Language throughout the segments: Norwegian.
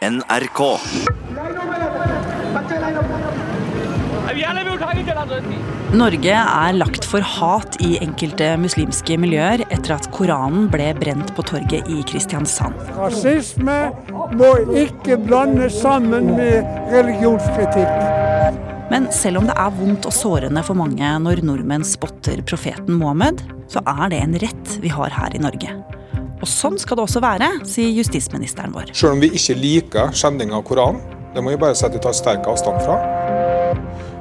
NRK. Norge er lagt for hat i enkelte muslimske miljøer etter at Koranen ble brent på torget i Kristiansand. Rasisme må ikke blandes sammen med religionskritikk. Men selv om det er vondt og sårende for mange når nordmenn spotter profeten Mohammed, så er det en rett vi har her i Norge. Og sånn skal det også være, sier justisministeren vår. Selv om vi ikke liker skjending av Koranen, det må vi bare si at vi tar sterk avstand fra,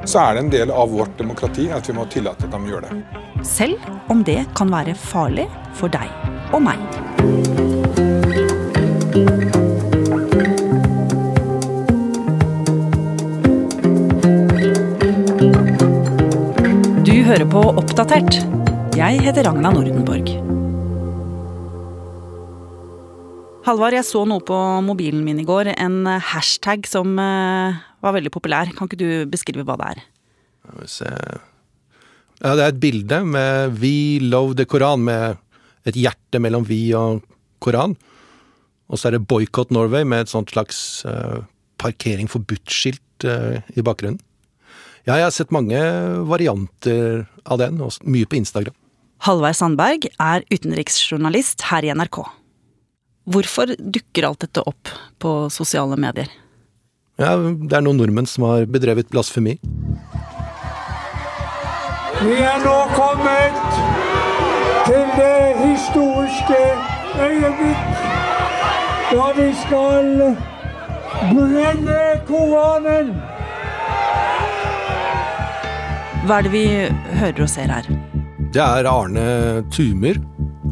så er det en del av vårt demokrati at vi må tillate at de gjør det. Selv om det kan være farlig for deg og meg. Du hører på Oppdatert. Jeg heter Ragna Nordenborg. Halvard, jeg så noe på mobilen min i går. En hashtag som eh, var veldig populær. Kan ikke du beskrive hva det er? Ja, det er et bilde med We love the Koran, med et hjerte mellom vi og Koran. Og så er det Boycott Norway med et sånt slags uh, parkering forbudt-skilt i bakgrunnen. Ja, jeg har sett mange varianter av den, og mye på Instagram. Halvard Sandberg er utenriksjournalist her i NRK. Hvorfor dukker alt dette opp på sosiale medier? Ja, det er noen nordmenn som har bedrevet blasfemi. Vi er nå kommet til det historiske øyeblikk da vi skal brenne Koranen. Hva er det vi hører og ser her? Det er Arne Tumer.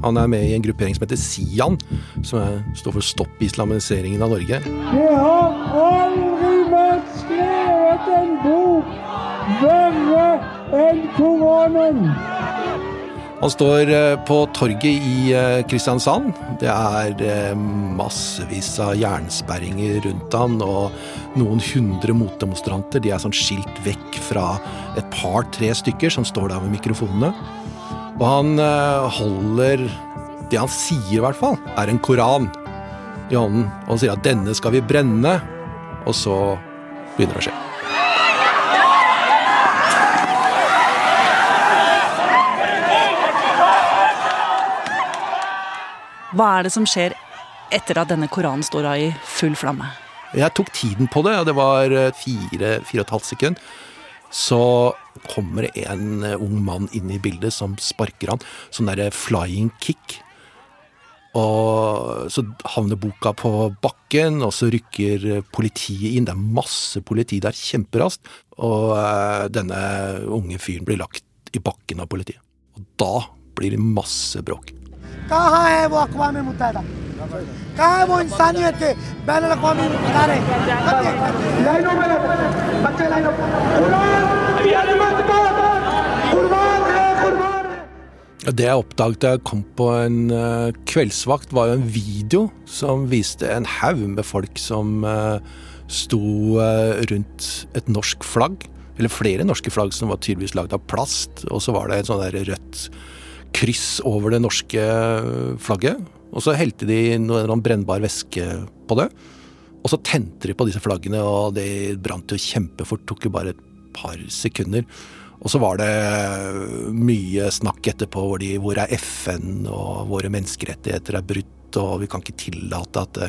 Han er med i en gruppering som heter Sian, som er, står for Stopp islamiseringen av Norge. Det har aldri vært skrevet en bok verre enn Koranen. Han står eh, på torget i eh, Kristiansand. Det er eh, massevis av jernsperringer rundt han, og noen hundre motdemonstranter. De er sånn skilt vekk fra et par-tre stykker som står der med mikrofonene. Og han holder Det han sier, i hvert fall, er en koran i hånden. Og han sier at 'denne skal vi brenne', og så begynner det å skje. Hva er det som skjer etter at denne koranen står av i full flamme? Jeg tok tiden på det, og det var fire, fire og et halvt sekund så kommer det en eh, ung mann inn i bildet som sparker han. Sånn derre eh, flying kick. Og så havner boka på bakken, og så rykker eh, politiet inn. Det er masse politi der, kjemperaskt. Og denne unge fyren blir lagt i bakken av politiet. Og da blir det masse bråk. Hva har jeg कहाँ है वो इंसानियत के बैन अवी इदारे लाइनों में लगो बच्चे लाइनों कुर्बान है कुर्बान है Det jeg oppdaget da jeg kom på en uh, kveldsvakt, var jo en video som viste en haug med folk som uh, sto uh, rundt et norsk flagg. Eller flere norske flagg som var tydeligvis lagd av plast. Og så var det et sånn der rødt kryss over det norske flagget. Og så helte de noen brennbar væske på det. Og så tente de på disse flaggene, og det brant jo kjempefort. Tok jo bare et par sekunder. Og så var det mye snakk etterpå hvor, de, hvor er FN, og våre menneskerettigheter er brutt, og vi kan ikke tillate at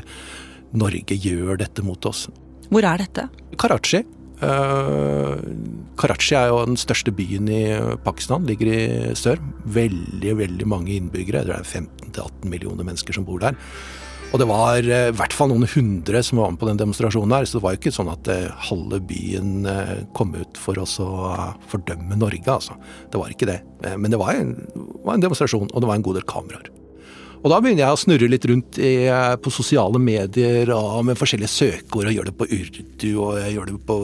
Norge gjør dette mot oss. Hvor er dette? Karachi. Uh, Karachi er jo den største byen i Pakistan, ligger i sør. Veldig, veldig mange innbyggere. Det er 15-18 millioner mennesker som bor der. Og det var i uh, hvert fall noen hundre som var med på den demonstrasjonen her, så det var jo ikke sånn at uh, halve byen kom ut for oss å fordømme Norge, altså. Det var ikke det. men det var en, var en demonstrasjon, og det var en god del kameraer. Og da begynner jeg å snurre litt rundt i, på sosiale medier og med forskjellige søkeord, og gjør det på urdu og gjør det på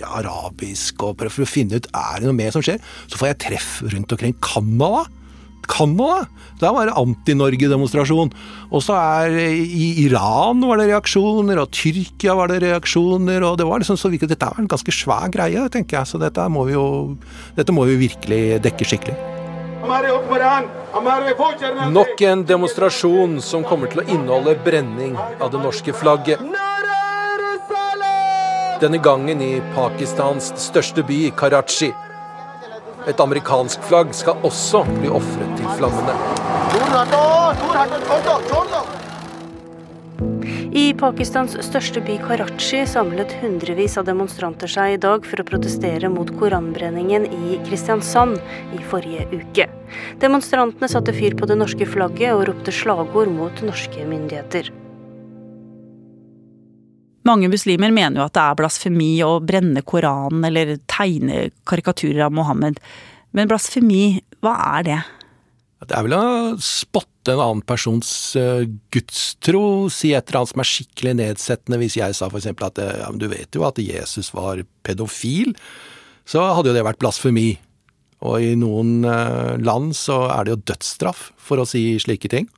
ja, arabisk, og prøver å finne ut er det noe mer som skjer. Så får jeg treff rundt omkring Canada. Canada! Der var det anti-Norge-demonstrasjon. Og så er i Iran var det reaksjoner, og Tyrkia var det reaksjoner, og det var liksom så virkelig, dette er en ganske svær greie, tenker jeg. Så dette må vi jo dette må vi virkelig dekke skikkelig. Nok en demonstrasjon som kommer til å inneholde brenning av det norske flagget. Denne gangen i Pakistans største by, Karachi. Et amerikansk flagg skal også bli ofret til flammene. I Pakistans største by Karachi samlet hundrevis av demonstranter seg i dag for å protestere mot koranbrenningen i Kristiansand i forrige uke. Demonstrantene satte fyr på det norske flagget og ropte slagord mot norske myndigheter. Mange muslimer mener jo at det er blasfemi å brenne Koranen eller tegne karikaturer av Mohammed. Men blasfemi, hva er det? Det er vel å spotte en annen persons uh, gudstro, si et eller annet som er skikkelig nedsettende. Hvis jeg sa for eksempel at ja, du vet jo at Jesus var pedofil, så hadde jo det vært blasfemi. Og i noen uh, land så er det jo dødsstraff for å si slike ting.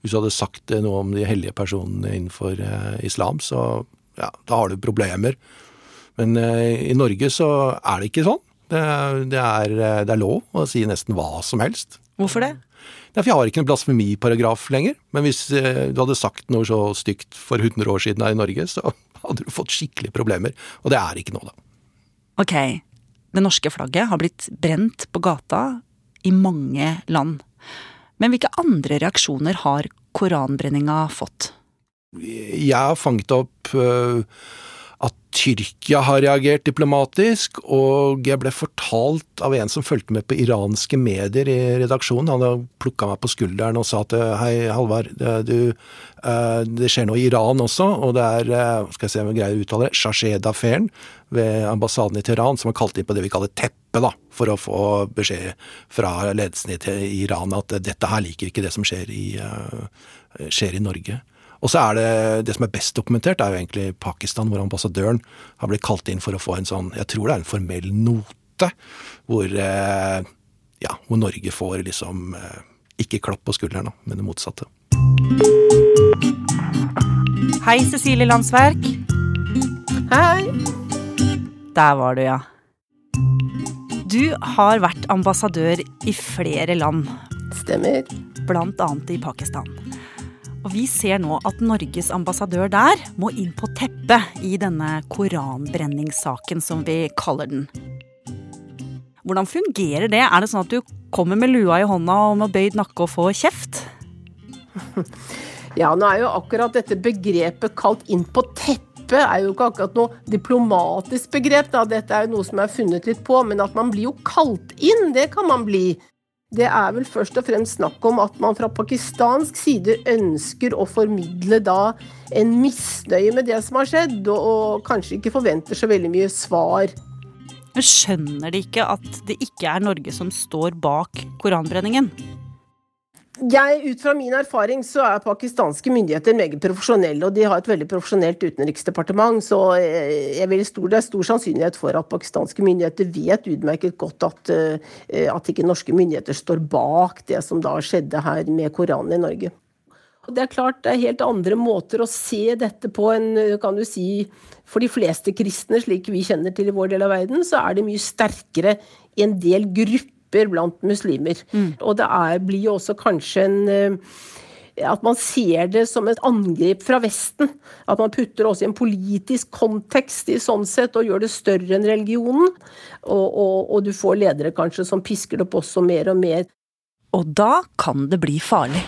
Hvis du hadde sagt noe om de hellige personene innenfor uh, islam, så ja, da har du problemer. Men i Norge så er det ikke sånn. Det, det, er, det er lov å si nesten hva som helst. Hvorfor det? For Jeg har ikke en blasfemiparagraf lenger. Men hvis eh, du hadde sagt noe så stygt for 100 år siden her i Norge, så hadde du fått skikkelige problemer. Og det er ikke nå, da. Ok, det norske flagget har blitt brent på gata i mange land. Men hvilke andre reaksjoner har koranbrenninga fått? Jeg har fanget opp uh, at Tyrkia har reagert diplomatisk, og jeg ble fortalt av en som fulgte med på iranske medier i redaksjonen. Han plukka meg på skulderen og sa at hei, Halvard, det, eh, det skjer noe i Iran også, og det er eh, skal jeg se om jeg greier å uttale det, Shashed-affæren ved ambassaden i Teheran som har kalt inn på det vi kaller teppe, da, for å få beskjed fra ledelsen i Iran at dette her liker ikke det som skjer i, uh, skjer i Norge. Og så er det det som er best dokumentert, er jo egentlig Pakistan, hvor ambassadøren har blitt kalt inn for å få en sånn, jeg tror det er en formell note, hvor, eh, ja, hvor Norge får liksom eh, ikke klapp på skulderen, men det motsatte. Hei, Cecilie Landsverk. Hei. Der var du, ja. Du har vært ambassadør i flere land. Stemmer. Blant annet i Pakistan. Og vi ser nå at Norges ambassadør der må inn på teppet i denne koranbrenningssaken, som vi kaller den. Hvordan fungerer det? Er det sånn at du kommer med lua i hånda og med bøyd nakke og får kjeft? Ja, nå er jo akkurat dette begrepet kalt 'inn på teppet' er jo ikke akkurat noe diplomatisk begrep. da, Dette er jo noe som er funnet litt på, men at man blir jo kalt inn, det kan man bli. Det er vel først og fremst snakk om at man fra pakistansk side ønsker å formidle da en misnøye med det som har skjedd, og, kanskje ikke forventer så veldig mye svar. Men skjønner de ikke at det ikke er Norge som står bak koranbrenningen? Jeg, Ut fra min erfaring så er pakistanske myndigheter meget profesjonelle, og de har et veldig profesjonelt utenriksdepartement. Så stor, det er stor sannsynlighet for at pakistanske myndigheter vet utmerket godt at, eh, at ikke norske myndigheter står bak det som da skjedde her med Koranen i Norge. Det er klart det er helt andre måter å se dette på enn kan du si, for de fleste kristne, slik vi kjenner til i vår del av verden, så er det mye sterkere i en del grupper blant muslimer. Mm. Og det er, blir jo også kanskje en eh, at man ser det som et angrep fra Vesten. At man putter også i en politisk kontekst i sånn sett og gjør det større enn religionen. Og, og, og du får ledere kanskje som pisker det opp også mer og mer. Og da kan det bli farlig.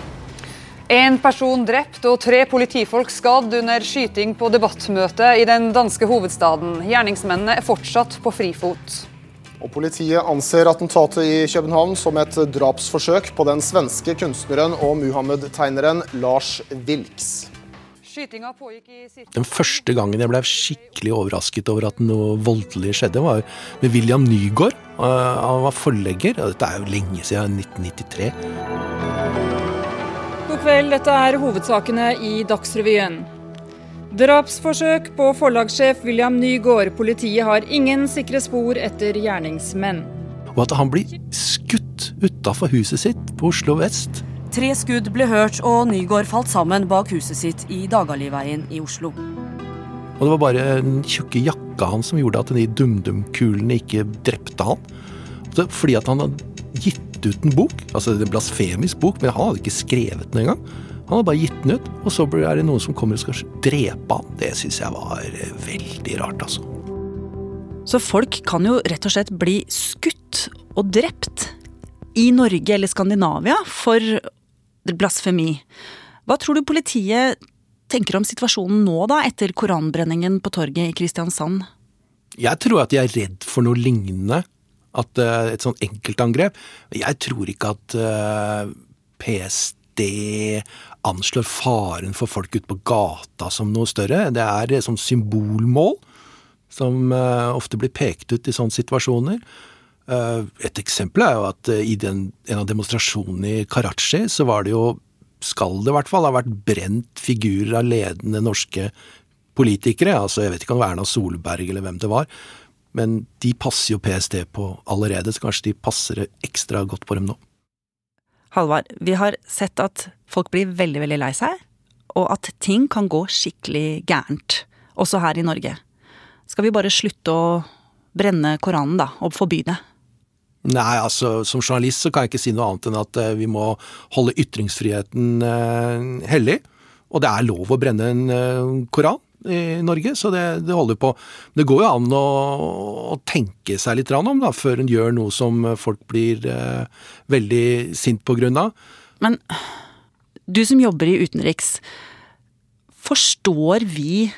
En person drept og tre politifolk skadd under skyting på debattmøte i den danske hovedstaden. Gjerningsmennene er fortsatt på frifot. Og Politiet anser attentatet i København som et drapsforsøk på den svenske kunstneren og Muhammed-tegneren Lars Wilks. Den første gangen jeg ble skikkelig overrasket over at noe voldelig skjedde, var med William Nygaard. Han var forlegger. Dette er jo lenge siden 1993. God kveld, dette er hovedsakene i Dagsrevyen. Drapsforsøk på forlagssjef William Nygaard. Politiet har ingen sikre spor etter gjerningsmenn. Og at han blir skutt utafor huset sitt på Oslo vest. Tre skudd ble hørt, og Nygaard falt sammen bak huset sitt i Dagaliveien i Oslo. Og det var bare den tjukke jakka hans som gjorde at de dumdumkulene ikke drepte han. Fordi at han hadde gitt ut en bok, altså en blasfemisk bok, men han hadde ikke skrevet den engang. Han har bare gitt den ut, og så er det noen som kommer og skal drepe han. Det syns jeg var veldig rart, altså. Så folk kan jo rett og slett bli skutt og drept i Norge eller Skandinavia for blasfemi. Hva tror du politiet tenker om situasjonen nå, da, etter koranbrenningen på torget i Kristiansand? Jeg tror at de er redd for noe lignende. At uh, Et sånn enkeltangrep. Jeg tror ikke at uh, eh, PST anslår faren for folk ute på gata som noe større. Det er som symbolmål som uh, ofte blir pekt ut i sånne situasjoner. Et eksempel er jo at i den, en av demonstrasjonene i Karachi så var det jo skal det i hvert fall ha vært brent figurer av ledende norske politikere. altså Jeg vet ikke om det var Erna Solberg eller hvem det var. Men de passer jo PST på allerede, så kanskje de passer ekstra godt på dem nå. Halvard, vi har sett at folk blir veldig, veldig lei seg, og at ting kan gå skikkelig gærent. Også her i Norge. Skal vi bare slutte å brenne Koranen, da, og forby det? Nei, altså som journalist så kan jeg ikke si noe annet enn at eh, vi må holde ytringsfriheten eh, hellig. Og det er lov å brenne en eh, koran i Norge, så det, det holder på. Det går jo an å, å tenke seg litt om da, før en gjør noe som folk blir eh, veldig sint på grunn av. Men du som jobber i utenriks, forstår vi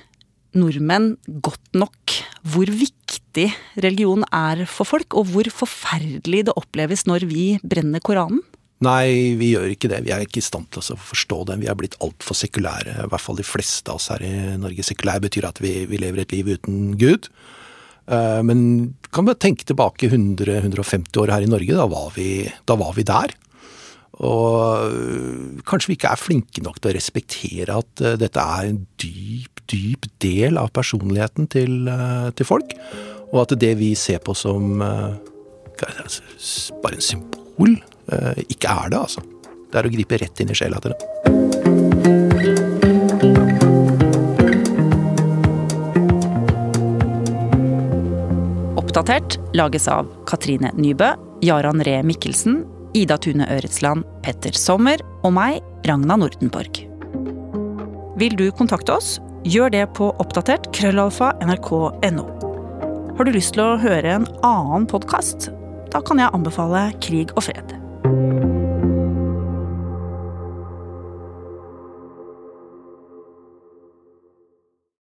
nordmenn godt nok hvor viktig religion er for folk, og hvor forferdelig det oppleves når vi brenner Koranen? Nei, vi gjør ikke det. Vi er ikke i stand til å forstå det. Vi er blitt altfor sekulære. I hvert fall de fleste av oss her i Norge. Sekulær betyr at vi, vi lever et liv uten Gud. Uh, men kan vi tenke tilbake 100-150 år her i Norge. Da var, vi, da var vi der. Og uh, kanskje vi ikke er flinke nok til å respektere at uh, dette er en dyp, dyp del av personligheten til, til folk. Og at det vi ser på som bare en symbol Eh, ikke er det, altså. Det er å gripe rett inn i sjela til det. Oppdatert lages av Katrine Nybø, Jaran Ree Mikkelsen, Ida Tune Øretsland, Petter Sommer og meg, Ragna Nordenborg. Vil du kontakte oss? Gjør det på oppdatert krøllalfa nrk.no. Har du lyst til å høre en annen podkast? Da kan jeg anbefale Krig og fred.